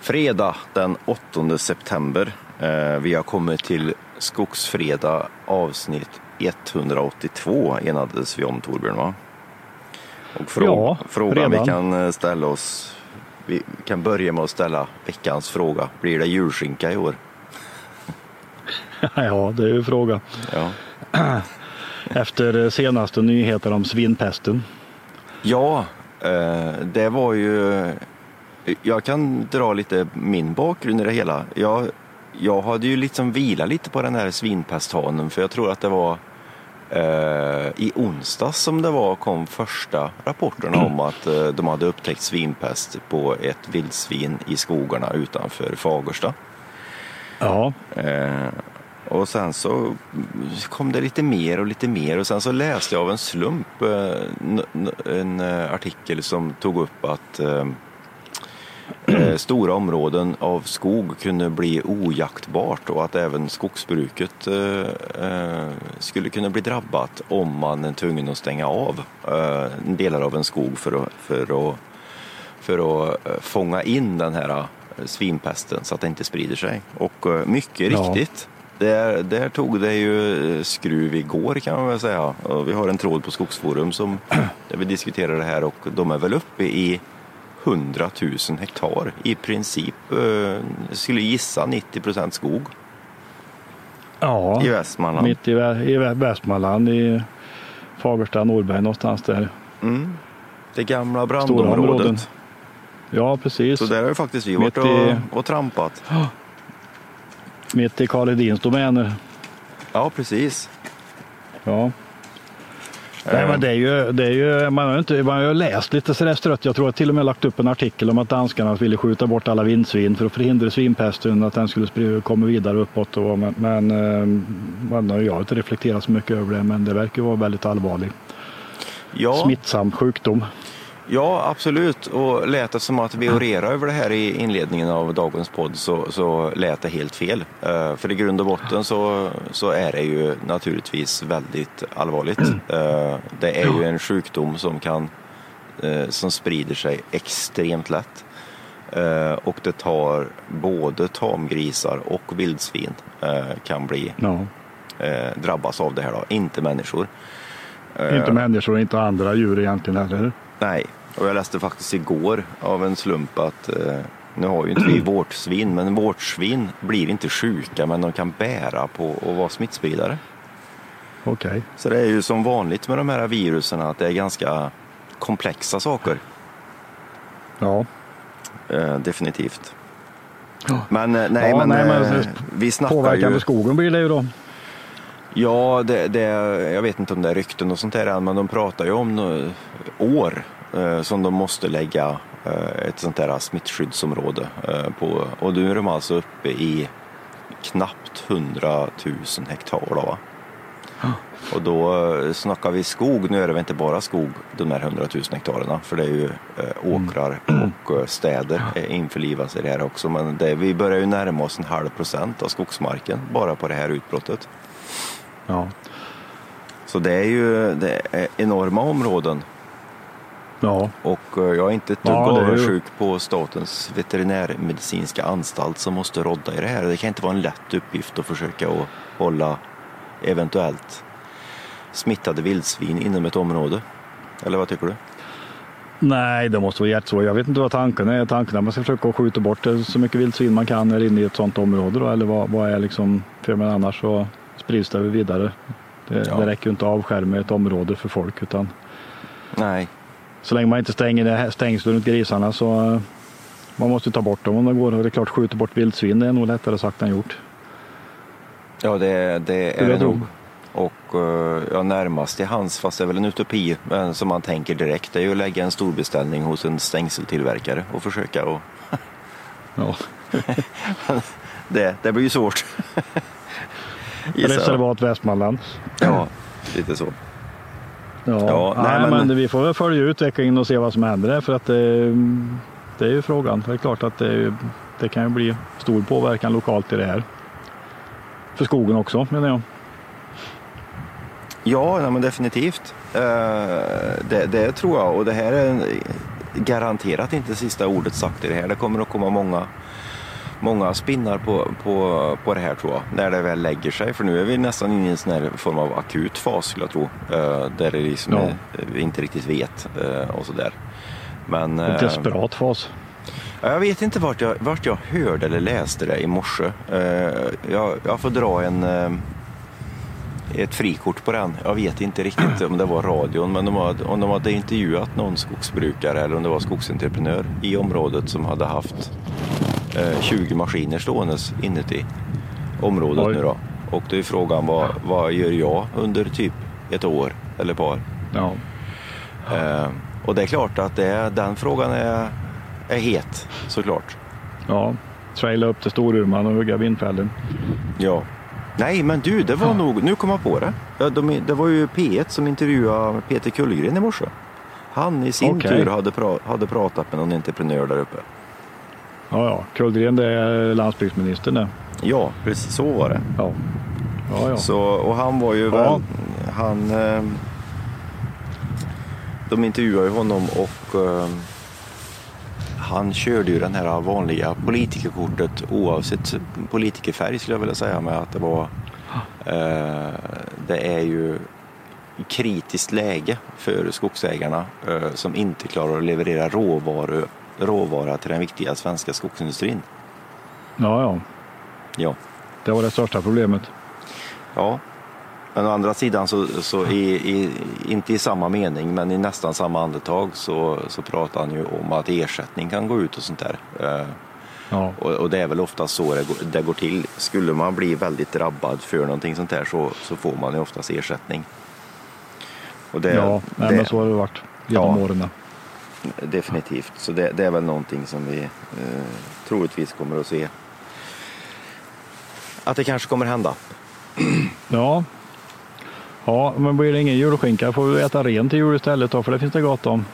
Fredag den 8 september. Eh, vi har kommit till Skogsfredag avsnitt 182 enades vi om Torbjörn va? Och frå- Ja, frågan redan. vi kan eh, ställa oss, vi kan börja med att ställa veckans fråga. Blir det julskinka i år? Ja, det är ju frågan. Ja. Efter senaste nyheter om svinpesten. Ja, eh, det var ju... Jag kan dra lite min bakgrund i det hela. Jag, jag hade ju liksom vilat lite på den här svinpesthanen för jag tror att det var eh, i onsdags som det var kom första rapporterna om att eh, de hade upptäckt svinpest på ett vildsvin i skogarna utanför Fagersta. Ja, Eh, och sen så kom det lite mer och lite mer och sen så läste jag av en slump eh, n- n- en eh, artikel som tog upp att eh, stora områden av skog kunde bli ojaktbart och att även skogsbruket eh, eh, skulle kunna bli drabbat om man är tvungen att stänga av eh, delar av en skog för att, för att, för att fånga in den här svinpesten så att det inte sprider sig. Och mycket Ja. riktigt, där, där tog det ju skruv igår kan man väl säga. Och vi har en tråd på Skogsforum som, där vi diskuterar det här och de är väl uppe i 100 000 hektar i princip. eh, skulle gissa 90 procent skog ja. i Västmanland. mitt i, i Vä- Västmanland i Fagersta, Norberg någonstans där. Mm. Det gamla brandområdet. Ja, precis. Så där har ju faktiskt vi varit Mitt i- och, och trampat. Mitt i Karl Hedins domäner. Ja, precis. Ja. Nej, men det är ju, det är ju, man, har inte, man har läst lite sådär strött. Jag tror att till och med lagt upp en artikel om att danskarna ville skjuta bort alla vildsvin för att förhindra svinpesten, att den skulle komma vidare uppåt. Och, men men eh, man har inte reflekterat så mycket över det, men det verkar vara väldigt allvarlig. Ja, Smittsam sjukdom. Ja, absolut. Och lät det som att vi orerade över det här i inledningen av dagens podd så, så lät det helt fel. Eh, för i grund och botten så, så är det ju naturligtvis väldigt allvarligt. Eh, det är ju en sjukdom som kan eh, som sprider sig extremt lätt. Och det tar både tamgrisar och vildsvin kan bli eh, drabbas av det här då, inte människor. Inte människor och inte andra djur egentligen heller. Nej, och jag läste faktiskt igår av en slump att eh, nu har ju inte vi vårtsvin, men vårtsvin blir inte sjuka men de kan bära på att vara smittspridare. Okej. Så det är ju som vanligt med de här virusen att det är ganska komplexa saker. Ja. Eh, definitivt. Ja. Men eh, nej, Ja, men, nej, men eh, vi snackar Påverkan ju... på skogen blir det ju då. Ja, det, det, jag vet inte om det är rykten och sånt där än, men de pratar ju om år som de måste lägga eh, ett sånt där smittskyddsområde eh, på. Och nu är de alltså uppe i knappt 100 000 hektar. Då, va? Och då eh, snackar vi skog, nu är det väl inte bara skog de här 100 000 hektarerna för det är ju eh, åkrar och eh, städer eh, införlivas i det här också. Men det, vi börjar ju närma oss en halv procent av skogsmarken bara på det här utbrottet. Ja. Så det är ju det är enorma områden Ja. och eh, jag är inte ett dugg Ja, ju- avundsjuk på Statens veterinärmedicinska anstalt som måste rodda i det här. Det kan inte vara en lätt uppgift att försöka att hålla eventuellt smittade vildsvin inom ett område. Eller vad tycker du? Nej, det måste vara jättesvårt. Jag vet inte vad tanken är. Tanken är att man ska försöka skjuta bort så mycket vildsvin man kan här inne i ett sådant område då, eller vad, vad är liksom, för men annars så sprids det vidare. Det, Ja. det räcker ju inte att avskärma ett område för folk utan Nej, så länge man inte stänger det här stängsel runt grisarna så eh, man måste ta bort dem om det går. Och det är klart, skjuta bort vildsvin det är nog lättare sagt än gjort. ja det, det är det nog. Och eh, ja, närmast till hands, fast det är väl en utopi, men som man tänker direkt, det är ju att lägga en stor beställning hos en stängseltillverkare och försöka att Ja. det, det blir ju svårt. Reservat Västmanland. Ja, lite så. Ja, Ja, nej, nej, men- men... vi får väl följa utvecklingen och se vad som händer där, för att det, det är ju frågan. Det är klart att det, det kan ju bli stor påverkan lokalt i det här. För skogen också menar jag. Ja, nej, men definitivt. Eh, det, det tror jag. Och det här är garanterat inte sista ordet sagt i det här. Det kommer att komma många, många spinnar på, på, på det här tror jag, när det väl lägger sig. För nu är vi nästan inne i en sån här form av akut fas skulle jag tro, eh, där det liksom Ja. vi inte riktigt vet eh, och sådär. Men, En eh, desperat fas. Ja, Jag vet inte vart jag, vart jag hörde eller läste det i morse. Jag, jag får dra en, ett frikort på den. Jag vet inte riktigt om det var radion, men de hade, om de hade intervjuat någon skogsbrukare eller om det var skogsentreprenör i området som hade haft eh, 20 maskiner ståendes inuti området Oj. nu då. Och då är frågan vad, vad gör jag under typ ett år eller par? Ja. Eh, och det är klart att det, den frågan är, är het såklart. ja. Traila upp till Storuman och hugga vindfällen. Ja. Nej, men du, det var nog, nu kom jag på det. Ja, de, det var ju P1 som intervjuade Peter Kullgren i morse. Han i sin Okej. tur hade, pra, hade pratat med någon entreprenör där uppe. Ja, ja. Kullgren det är landsbygdsministern det. Ja, precis så var det. Ja. Ja, ja. Så, och han var ju Ja. väl, han, eh, de intervjuade ju honom och eh, han körde ju den här vanliga politikerkortet oavsett politikerfärg skulle jag vilja säga med att det var eh, det är ju kritiskt läge för skogsägarna som inte klarar att leverera råvaror, råvara till den viktiga svenska skogsindustrin. ja, ja. Ja. Det var det största problemet. Ja, men å andra sidan så, så i, i, inte i samma mening men i nästan samma andetag så, så pratar han ju om att ersättning kan gå ut och sånt där. Eh, Ja. och, och det är väl ofta så det går, det går till. Skulle man bli väldigt drabbad för någonting sånt där så, så får man ju oftast ersättning. Och det, ja, nej, det, men så har det varit genom Ja. åren. Definitivt, så det, det är väl någonting som vi eh, troligtvis kommer att se. Att det kanske kommer hända. Ja. Ja, men blir det ingen julskinka får vi äta ren till jul istället då, för det finns det gott om.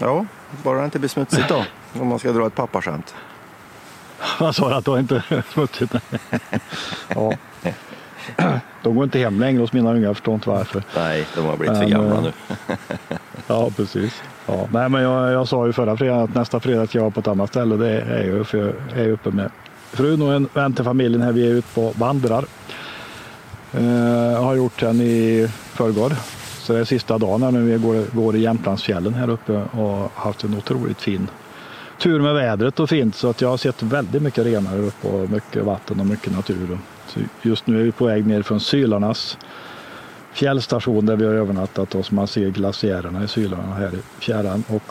Ja, bara det inte blir smutsigt då. Om man ska dra ett pappaskämt. Vad sa du att det var inte smutsigt? ja. De går inte hem längre hos mina unga, jag förstår inte varför. Nej, de har blivit för gamla eh, nu. Ja, precis. Ja. Nej, men jag, jag sa ju förra fredagen att nästa fredag ska jag vara på ett annat ställe. Det är ju för jag är uppe med frun och en vän till familjen här. Vi är ute på vandrar. Eh, har gjort den i förrgår. Så det är sista dagen här nu. Vi går, går i Jämtlandsfjällen här uppe och haft en otroligt fin tur med vädret och fint. Så att jag har sett väldigt mycket renar här uppe och mycket vatten och mycket natur. Så just nu är vi på väg ner från Sylarnas fjällstation där vi har övernattat och man ser glaciärerna i Sylarna här i fjärran. Och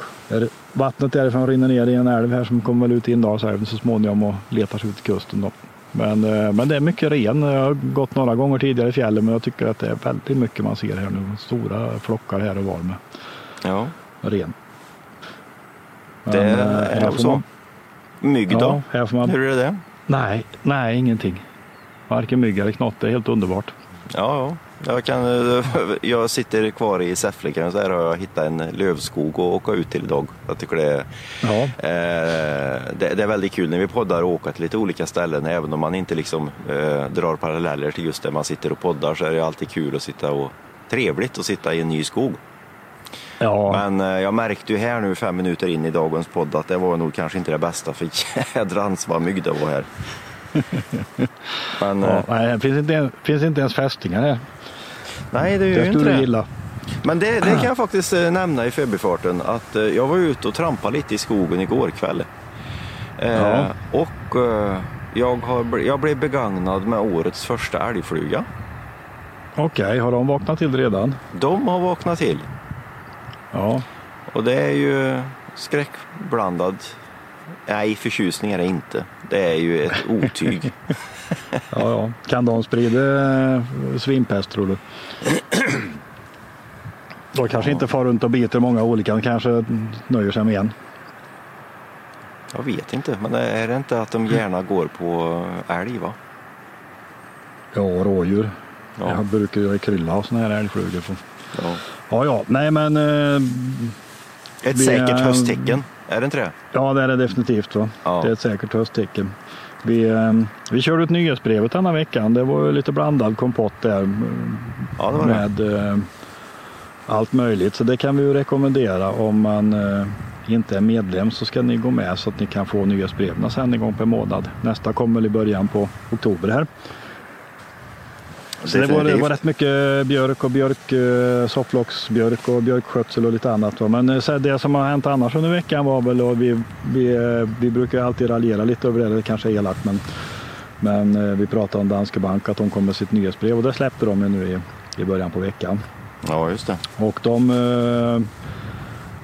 vattnet därifrån rinner ner i en älv här som kommer väl ut i Indalsälven så småningom och letar sig ut till kusten. Då. Men, eh, men det är mycket ren. Jag har gått några gånger tidigare i fjällen men jag tycker att det är väldigt mycket man ser här nu. Stora flockar här och var med Ja, ren. det Men, eh, är här så. man- Mygg Ja, då? här får man, Hur är det? nej, nej, ingenting. Varken mygg eller knott. Det är helt underbart. Ja, ja. Jag, kan, eh, jag sitter kvar i Säffle kan jag säga. Har jag hittat en lövskog och åka ut till idag. Jag tycker det är, Ja, eh, det, det är väldigt kul när vi poddar och åker till lite olika ställen. Även om man inte liksom, eh, drar paralleller till just där man sitter och poddar så är det alltid kul att sitta och trevligt att sitta i en ny skog. ja. Men eh, jag märkte ju här nu fem minuter in i dagens podd att det var nog kanske inte det bästa för jädrans vad mygg det var här. Men ja. eh, Nej, det finns inte, finns inte ens fästingar här. Nej, det är ju inte det. gilla. Men det, det kan jag faktiskt eh, nämna i förbifarten att eh, jag var ute och trampade lite i skogen igår kväll. Eh, Ja. Och eh, jag, har, jag blev begagnad med årets första älgfluga. Okej, har de vaknat till redan? De har vaknat till Ja, och det är ju skräckblandad. Nej, förtjusning är det inte. Det är ju ett otyg. ja, ja. Kan de sprida eh, svinpest tror du? De kanske inte far runt och biter många olika, de kanske nöjer sig med en. Jag vet inte, men är det inte att de gärna går på älg va? Ja, rådjur. Ja. Jag brukar ju krylla av sådana här älgflugor. på. Ja. Ja, ja, nej men eh, Ett säkert hösttecken, är det inte det? ja, det är det definitivt. Va? Ja. Det är ett säkert hösttecken. Vi, eh, vi körde ut nyhetsbrevet denna veckan. Det var lite blandad kompott där. Ja, det var det. med eh, allt möjligt. Så det kan vi ju rekommendera om man eh, inte är medlem så ska ni gå med så att ni kan få nyhetsbreven sen en gång per månad. Nästa kommer i början på oktober här. Så det var, det var rätt mycket björk och björk, eh, sopplocksbjörk och björkskötsel och lite annat. Men eh, så det som har hänt annars under veckan var väl, och vi, vi, eh, vi brukar alltid raljera lite över det, det kanske är elakt, men, men vi pratade om Danske Bank att de kom med sitt nyhetsbrev och det släppte de nu i, i början på veckan. Ja, just det. Och de,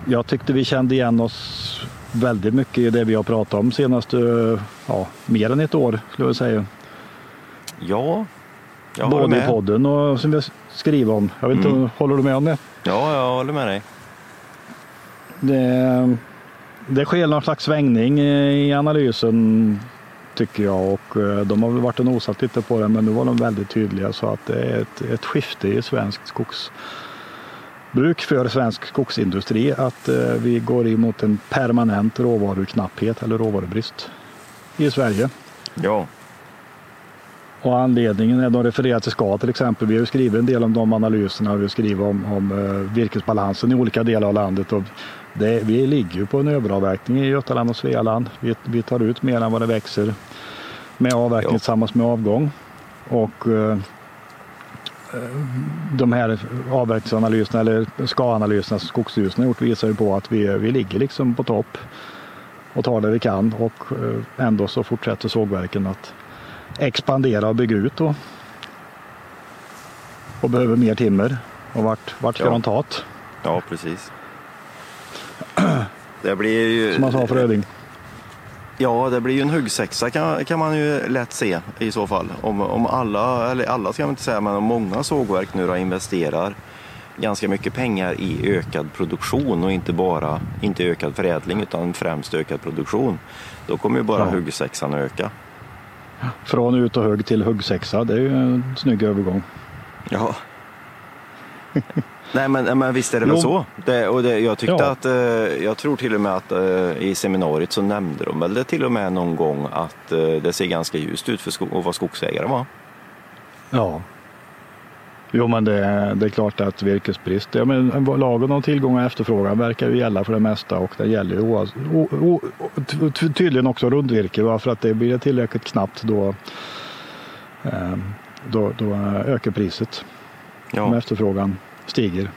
jag tyckte vi kände igen oss väldigt mycket i det vi har pratat om senaste, ja, mer än ett år skulle jag säga. Ja, jag Både i podden och som vi skriver om. Jag vet inte, mm. håller du med om det? Ja, jag håller med dig. Det, det sker någon slags svängning i analysen tycker jag och eh, de har väl varit och nosat lite på det men nu var de väldigt tydliga så att det är ett, ett skifte i svensk skogsbruk för svensk skogsindustri att eh, vi går emot en permanent råvaruknapphet eller råvarubrist i Sverige. Ja, och anledningen är de refererar till SKA till exempel. Vi har skrivit en del om de analyserna. Vi har skrivit om, om uh, virkesbalansen i olika delar av landet. Och det, vi ligger ju på en överavverkning i Götaland och Svealand. Vi, vi tar ut mer än vad det växer med avverkning jo. tillsammans med avgång. Och uh, de här avverkningsanalyserna eller ska-analyserna som Skogsstyrelsen har gjort visar ju på att vi, vi ligger liksom på topp och tar det vi kan och ändå så fortsätter sågverken att expandera och bygga ut då. Och behöver mer timmer. Och vart, vart ska ja. de ta det? Ja, precis. Det blir ju... Som man sa för Öding. Ja, det blir ju en huggsexa kan, kan man ju lätt se i så fall. Om, om alla, eller alla ska man inte säga, men om många sågverk nu då investerar ganska mycket pengar i ökad produktion och inte bara inte ökad förädling utan främst ökad produktion. Då kommer ju bara ja. huggsexan öka. Från ut och hugg till huggsexa, det är ju en snygg övergång. Ja. Nej men, men visst är det väl så. Det, och det, jag tyckte ja. att, eh, jag tror till och med att eh, i seminariet så nämnde de väl det till och med någon gång att eh, det ser ganska ljust ut för sko- att vara skogsägare va? Ja, Jo, men det, det är klart att virkesbrist, ja, men lagen om tillgång och efterfrågan verkar ju gälla för det mesta och det gäller ju tydligen också rundvirke. För att det blir tillräckligt knappt då, eh, då, då ökar priset. Ja. Om efterfrågan stiger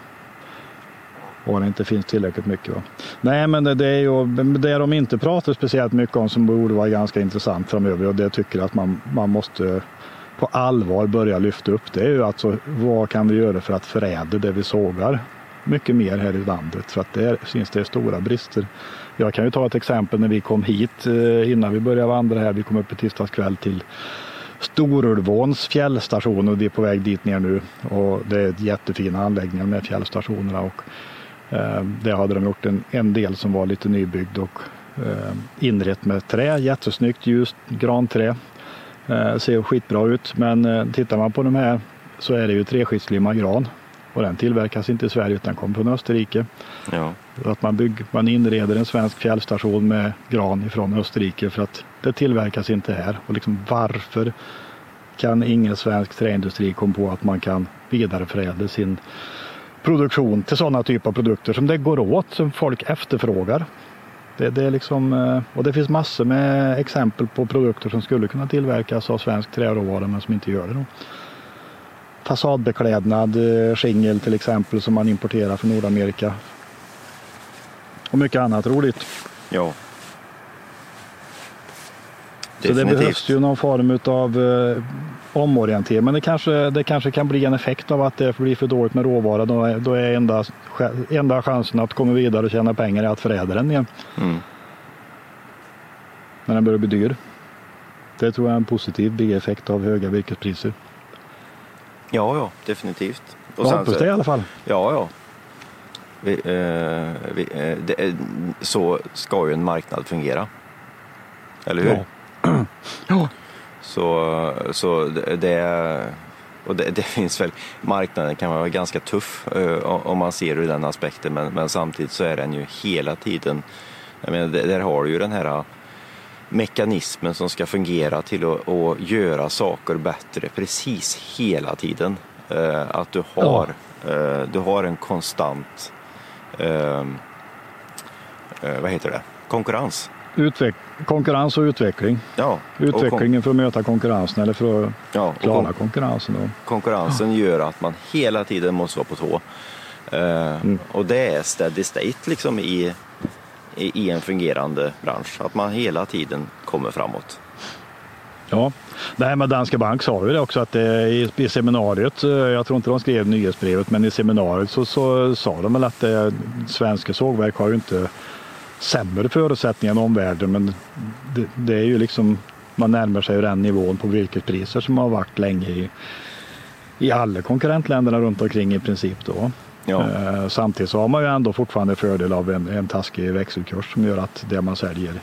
och det inte finns tillräckligt mycket. Va? Nej, men det, det, är ju det de inte pratar speciellt mycket om som borde vara ganska intressant framöver och det tycker att man, man måste på allvar börja lyfta upp det är ju alltså vad kan vi göra för att förädla det vi sågar mycket mer här i landet för att där finns det stora brister. Jag kan ju ta ett exempel när vi kom hit eh, innan vi började vandra här. Vi kom upp i tisdags kväll till Storulvåns fjällstation och vi är på väg dit ner nu och det är jättefina anläggningar med fjällstationerna och eh, det hade de gjort en, en del som var lite nybyggd och eh, inrett med trä, jättesnyggt ljust granträ Eh, ser skitbra ut men eh, tittar man på de här så är det ju treskiktslimmad gran och den tillverkas inte i Sverige utan kommer från Österrike. Ja. Att man, bygg, man inreder en svensk fjällstation med gran ifrån Österrike för att det tillverkas inte här. Och liksom varför kan ingen svensk träindustri komma på att man kan vidareförädla sin produktion till sådana typer av produkter som det går åt, som folk efterfrågar. Det, det, är liksom, eh, och det finns massor med exempel på produkter som skulle kunna tillverkas av svensk träråvara men som inte gör det. Då. Fasadbeklädnad, eh, skingel till exempel som man importerar från Nordamerika. Och mycket annat roligt. Ja. Så det behövs ju någon form av omorientering. Men det kanske, det kanske kan bli en effekt av att det blir för dåligt med råvara. Då är, då är enda, enda chansen att komma vidare och tjäna pengar är att förädla den igen. Mm. När den börjar bli dyr. Det tror jag är en positiv bieffekt av höga virkespriser. Ja, ja, definitivt. Och jag hoppas det i alla fall. Ja, ja. Vi, eh, vi, eh, det, så ska ju en marknad fungera. Eller hur? Ja. ja. Så, så det, och det, det, finns väl, marknaden kan vara ganska tuff uh, om man ser ur den aspekten men, men, samtidigt så är den ju hela tiden, jag menar, där har du ju den här mekanismen som ska fungera till att, att göra saker bättre precis hela tiden. Uh, att du har Eh, du har en konstant, eh, eh, vad heter det, konkurrens. Utveck konkurrens och utveckling. Ja, Utvecklingen för att möta konkurrensen eller för att ja, klara kon konkurrensen. Då. Konkurrensen gör att man hela tiden måste vara på tå. Eh, mm. Och det är steady state liksom i, i, en fungerande bransch, att man hela tiden kommer framåt. Ja, det här med Danske Bank sa ju det också att det, i, i seminariet, eh, jag tror inte de skrev nyhetsbrevet, men i seminariet så, så sa de väl att det, svenska sågverk har ju inte sämre förutsättningar än omvärlden men det, det, är ju liksom man närmar sig den nivån på virkespriser som har varit länge i, i alla konkurrentländerna runt omkring i princip då. Ja. Eh, samtidigt så har man ju ändå fortfarande fördel av en, en taskig växelkurs som gör att det man säljer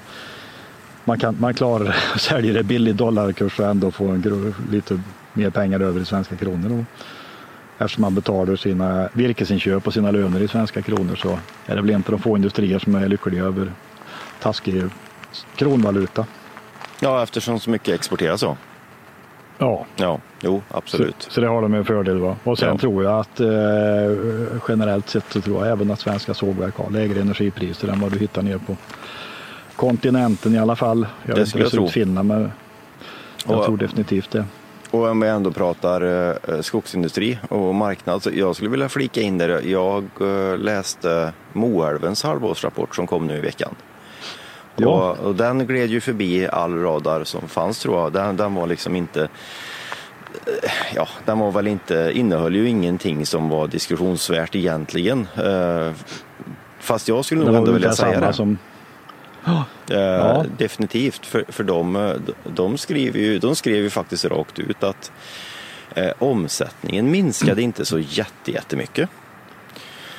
man, kan, man klarar att sälja det billig dollarkurs och ändå få en, lite mer pengar över i svenska kronor. Då. Eftersom man betalar sina virkesinköp och sina löner i svenska kronor så är det väl av de få industrier som är lyckliga över taskig kronvaluta. Ja, eftersom så mycket exporteras så. Ja. Ja, jo absolut. Så, så det har de en fördel. Va? Och sen ja. tror jag att eh, generellt sett så tror jag även att svenska sågverk har lägre energipriser än vad du hittar ner på kontinenten i alla fall. Jag det skulle jag tro. Finland, men jag och, tror definitivt det. Och om vi ändå pratar eh, skogsindustri och marknad, så jag skulle vilja flika in där. Jag eh, läste Moälvens halvårsrapport som kom nu i veckan. Ja. Och, och, den gled ju förbi all radar som fanns tror jag. Den, den var liksom inte eh, Ja, den var väl inte, innehöll ju ingenting som var diskussionsvärt egentligen. Eh, fast jag skulle nog ändå vilja säga det. Som Ja. Eh, definitivt, för, för de, de, skriver ju, de skrev ju faktiskt rakt ut att eh, omsättningen minskade inte så jätte, jättemycket.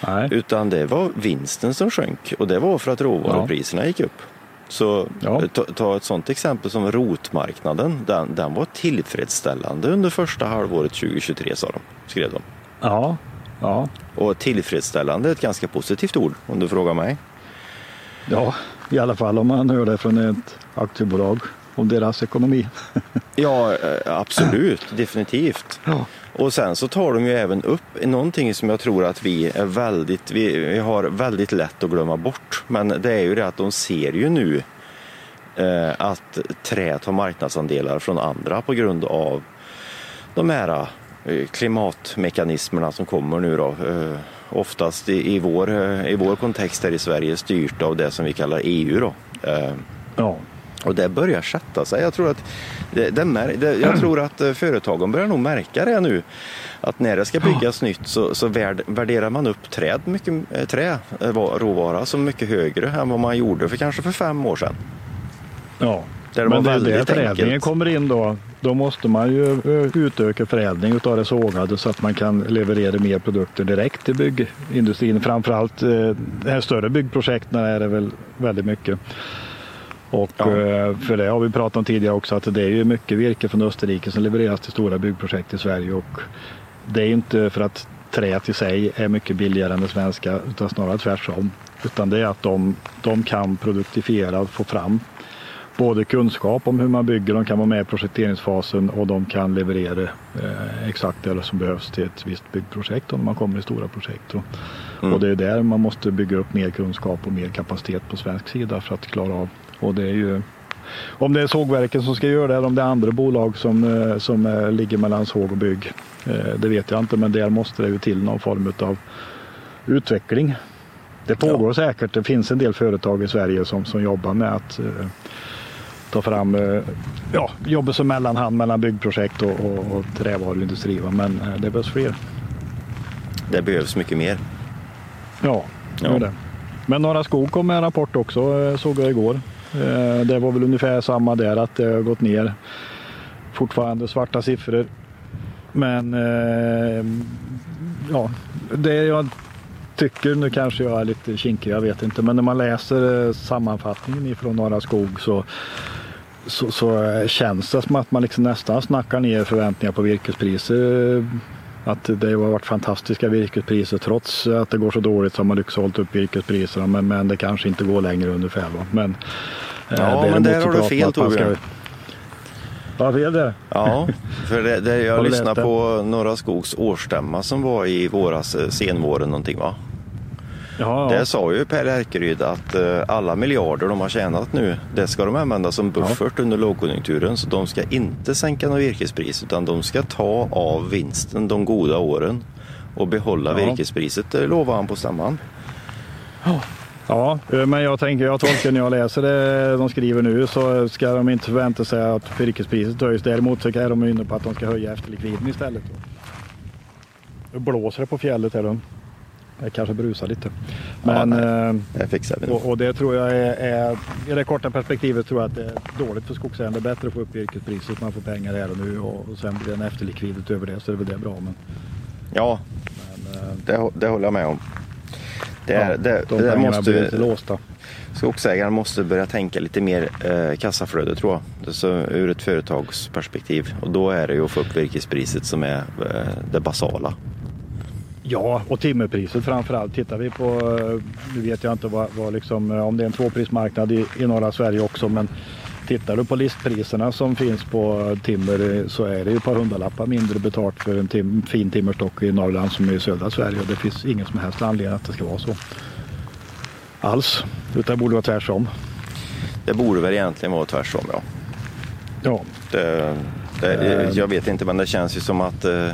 Nej. Utan det var vinsten som sjönk och det var för att råvarupriserna ja. gick upp. Så ja. Eh, ta, ta, ett sådant exempel som rotmarknaden, den, den var tillfredsställande under första halvåret 2023 sa de, skrev de. Ja. ja. Och tillfredsställande är ett ganska positivt ord om du frågar mig. Ja, i alla fall om man hör det från ett aktiebolag om deras ekonomi. ja, eh, absolut, definitivt. Ja. Och sen så tar de ju även upp någonting som jag tror att vi är väldigt, vi, vi har väldigt lätt att glömma bort. Men det är ju det att de ser ju nu eh, att trä tar marknadsandelar från andra på grund av de här eh, klimatmekanismerna som kommer nu då. Eh, oftast i, i, vår, eh, i vår kontext här i Sverige styrt av det som vi kallar EU. Då. Eh, ja. Och det börjar sätta sig. Jag tror att, det, det, det, jag tror att eh, företagen börjar nog märka det nu. Att när det ska byggas ja. nytt så, så värderar man upp träd, mycket, trä, råvara som mycket högre än vad man gjorde för kanske för fem år sedan. Ja, där Men det är där förädlingen kommer in då. Då måste man ju eh, utöka förädling av det sågade så att man kan leverera mer produkter direkt till byggindustrin. Framförallt eh, de här större byggprojekten är det väl väldigt mycket. Och ja. Eh, för det har vi pratat om tidigare också att det är ju mycket virke från Österrike som levereras till stora byggprojekt i Sverige och det är inte för att träet i sig är mycket billigare än det svenska utan snarare tvärtom. Utan det är att de, de kan produktifiera och få fram både kunskap om hur man bygger, de kan vara med i projekteringsfasen och de kan leverera eh, exakt det som behövs till ett visst byggprojekt om man kommer i stora projekt. Mm. och, det är där man måste bygga upp mer kunskap och mer kapacitet på svensk sida för att klara av. Och det är ju om det är sågverken som ska göra det eller om det är andra bolag som, eh, som eh, ligger mellan såg och bygg. Det vet jag inte men där måste det ju till någon form av utveckling. Det pågår ja. säkert. Det finns en del företag i Sverige som, som jobbar med att ta fram, eh, ja, jobba som mellanhand mellan byggprojekt och, och, och trävaruindustri. Va? Men eh, det behövs fler. Det behövs mycket mer. Ja, ja. det. Men Norra Skog kom med en rapport också eh, såg jag igår. Det var väl ungefär samma där att det har gått ner. Fortfarande svarta siffror. Men ja, det jag tycker, nu kanske jag är lite kinkig, jag vet inte, men när man läser sammanfattningen ifrån Norra Skog så så, så känns det som att man liksom nästan snackar ner förväntningar på virkespriser. Att det har varit fantastiska virkespriser trots att det går så dåligt så har man lyckats hålla upp virkespriserna men, men det kanske inte går längre ungefär. Va? Men, eh, ja, men där har du fel Torbjörn. Ja, det är det. Ja, för det, det, jag lyssnade på Norra Skogs årsstämma som var i våras, eh, senvåren någonting va? Ja, ja. Det sa ju Per Erkeryd att eh, alla miljarder de har tjänat nu, det ska de använda som buffert ja. under lågkonjunkturen. Så de ska inte sänka något virkespris utan de ska ta av vinsten de goda åren och behålla ja. virkespriset, det lovar han på stämman. Ja, eh, men jag tänker, jag tolkar när jag läser det de skriver nu så ska de inte förvänta sig att virkespriset höjs. Däremot så är de inne på att de ska höja efterlikviden istället. Nu blåser det på fjället här. Det kanske brusar lite. Men, ja, eh, det fixar vi. Och, och, det tror jag är, är, i det korta perspektivet tror jag att det är dåligt för skogsägaren. Det är bättre att få upp virkespriset, man får pengar här och nu och, och sen blir det en efterlikvid utöver det så är det väl det bra. Men, ja, men, eh, det, det håller jag med om. Det, är, ja, det, de det måste, blir inte låsta. Skogsägaren måste börja tänka lite mer eh, kassaflöde tror jag. Så, ur ett företagsperspektiv. Och då är det ju att få upp virkespriset som är eh, det basala. Ja, och timmerpriset framförallt. Tittar vi på, eh, nu vet jag inte vad, vad liksom, eh, om det är en tvåprismarknad i, i norra Sverige också, men Tittar du på listpriserna som finns på timmer så är det ett par hundralappar mindre betalt för en tim fin timmerstock i Norrland som i södra Sverige. Och det finns ingen som helst anledning att det ska vara så. Alls. Utan det borde vara tvärtom. Det borde väl egentligen vara tvärtom ja. Ja. Det, det, jag vet inte men det känns ju som att eh,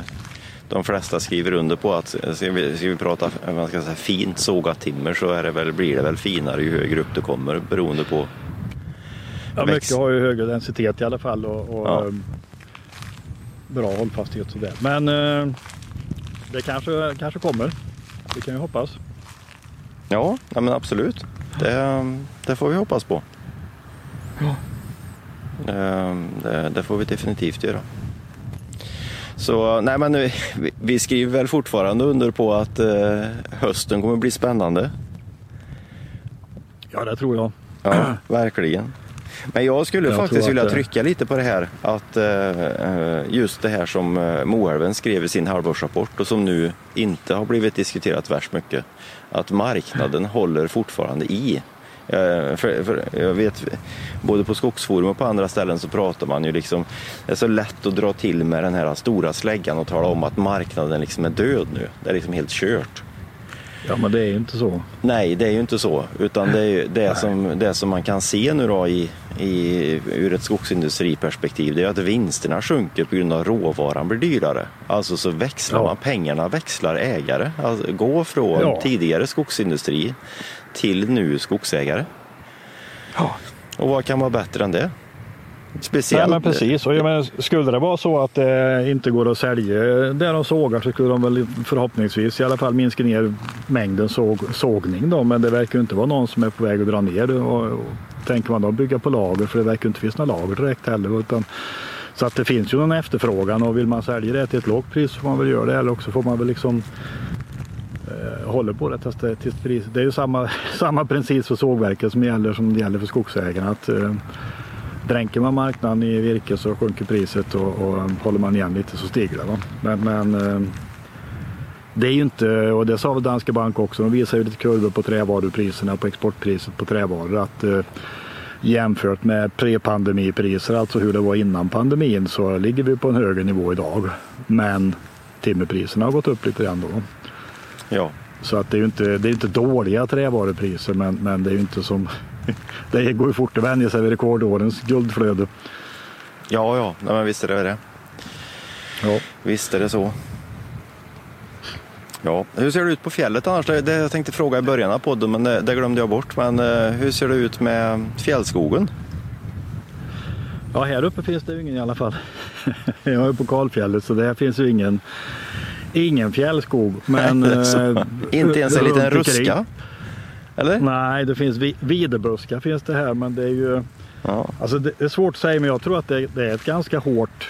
de flesta skriver under på att ska vi, ska vi prata man ska säga, fint sågat timmer så är det väl, blir det väl finare ju högre upp det kommer beroende på Ja, mycket har ju högre densitet i alla fall och, och ja. Ehm, bra hållfasthet och sådär. Men eh, det kanske, kanske kommer. Det kan vi hoppas. Ja, ja men absolut. Det, det får vi hoppas på. Ja. Ehm, det, det, får vi definitivt göra. Så nej men vi, vi skriver väl fortfarande under på att eh, hösten kommer bli spännande. Ja, det tror jag. Ja, verkligen. Men jag skulle jag faktiskt vilja trycka lite på det här att uh, just det här som uh, Moälven skrev i sin halvårsrapport och som nu inte har blivit diskuterat värst mycket. Att marknaden håller fortfarande i. Eh, för, för, jag vet, både på Skogsforum och på andra ställen så pratar man ju liksom, det är så lätt att dra till med den här stora släggan och tala om att marknaden liksom är död nu. Det är liksom helt kört. Ja men det är ju inte så. Nej det är ju inte så. Utan det är ju det, som, det som man kan se nu då i, i, ur ett skogsindustriperspektiv det är att vinsterna sjunker på grund av råvaran blir dyrare. Alltså så växlar ja. man, pengarna växlar ägare. Alltså, gå från ja. tidigare skogsindustri till nu skogsägare. Ja. Och vad kan vara bättre än det? Speciellt. Nej, men precis. Och jag menar, skulle det vara så att det inte går att sälja det de sågar så skulle de väl förhoppningsvis i alla fall minska ner mängden såg, sågning. Då. Men det verkar inte vara någon som är på väg att dra ner det. Och, och tänker man då bygga på lager för det verkar inte finnas några lager direkt heller. Utan, så att det finns ju någon efterfrågan och vill man sälja det till ett lågt pris så får man väl göra det. Eller också får man väl liksom eh, håller på det tills, det, tills pris. Det är ju samma, samma princip för sågverket som gäller som gäller för skogsägarna. Att, eh, Dränker man marknaden i virke så sjunker priset och, och håller man igen lite så stiger det. Va? Men, men eh, det är ju inte, och det sa väl Danske Bank också, de visar ju lite kurvor på trävarupriserna, på exportpriset på trävaror. Att eh, jämfört med pre-pandemipriser, alltså hur det var innan pandemin, så ligger vi på en högre nivå idag. Men timmerpriserna har gått upp lite grann då. Ja. Så att det är ju inte, det är inte dåliga trävarupriser men, men det är ju inte som det går ju fort att vänja sig vid rekordårens guldflöde. Ja, ja, Nej, men visst är det det. Ja. Visst är det så. Ja, hur ser det ut på fjället annars? Det jag tänkte fråga i början av podden, men det, det glömde jag bort. Men eh, hur ser det ut med fjällskogen? Ja, här uppe finns det ju ingen i alla fall. Jag är på kalfjället så där finns ju ingen, ingen fjällskog. Men, eh, inte ens en liten ruska? Eller? Nej, det finns videbuskar finns det här men det är ju ja. alltså det är svårt att säga men jag tror att det, det är ett ganska hårt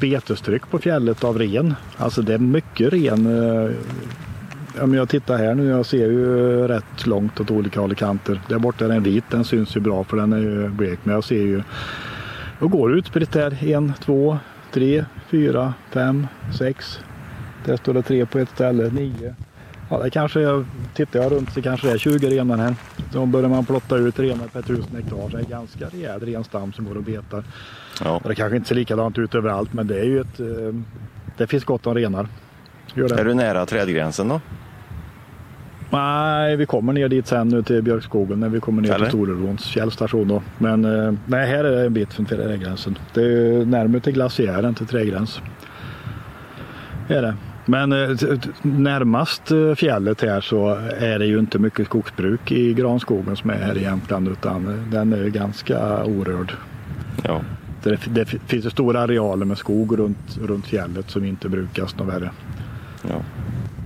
betestryck på fjället av ren. Alltså det är mycket ren. Eh, ja, men jag tittar här nu, jag ser ju rätt långt åt olika håll och kanter. Där borta är den vit, den syns ju bra för den är ju blek. Men jag ser ju, och går utspritt där, en, två, tre, fyra, fem, sex. Där står det tre på ett ställe, nio. Ja, det kanske, tittar jag runt så kanske det är 20 renar här. Då börjar man plotta ut renar per tusen hektar så är det ganska rejäl renstam som går och betar. Ja. Det kanske inte ser likadant ut överallt men det är ju ett, eh, det finns gott om renar. Det. Är du nära trädgränsen då? Nej, vi kommer ner dit sen nu till Björkskogen när vi kommer ner Eller? till Storebrons fjällstation då. Men eh, nej, här är det en bit från trädgränsen. Det är närmare till glaciären till trädgräns. Är det. Men eh, närmast eh, fjället här så är det ju inte mycket skogsbruk i granskogen som är här i Jämtland utan eh, den är ju ganska orörd. Ja. Det, det finns stora arealer med skog runt, runt fjället som inte brukas något värre. ja.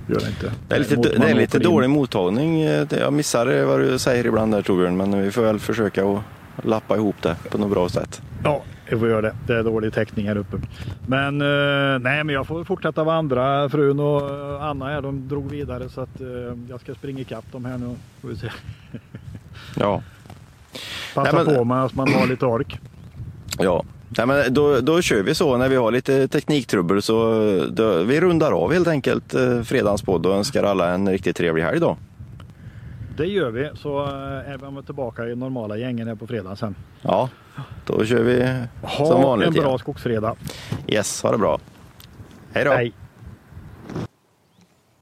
Gör det inte. Det är lite, det är lite dålig mottagning. Jag missar vad du säger ibland där Torbjörn, men vi får väl försöka att lappa ihop det på något bra sätt. Ja, vi får göra det. Det är dålig täckning här uppe. Men eh, nej, men jag får fortsätta vandra. Frun och eh, Anna här, de drog vidare så att eh, jag ska springa ikapp dem här nu. Får vi se. Ja. Passa Nej, men- på med att man har lite ork. Ja, Nej, men då, då kör vi så när vi har lite tekniktrubbel så då, vi rundar av helt enkelt eh, fredagens podd och önskar alla en riktigt trevlig helg då. Det gör vi, så eh, är vi tillbaka i normala gängen här på fredag sen. Ja, då kör vi som Ha vanligt en bra igen. skogsfredag. Yes, ha det bra. Hej då. Hej!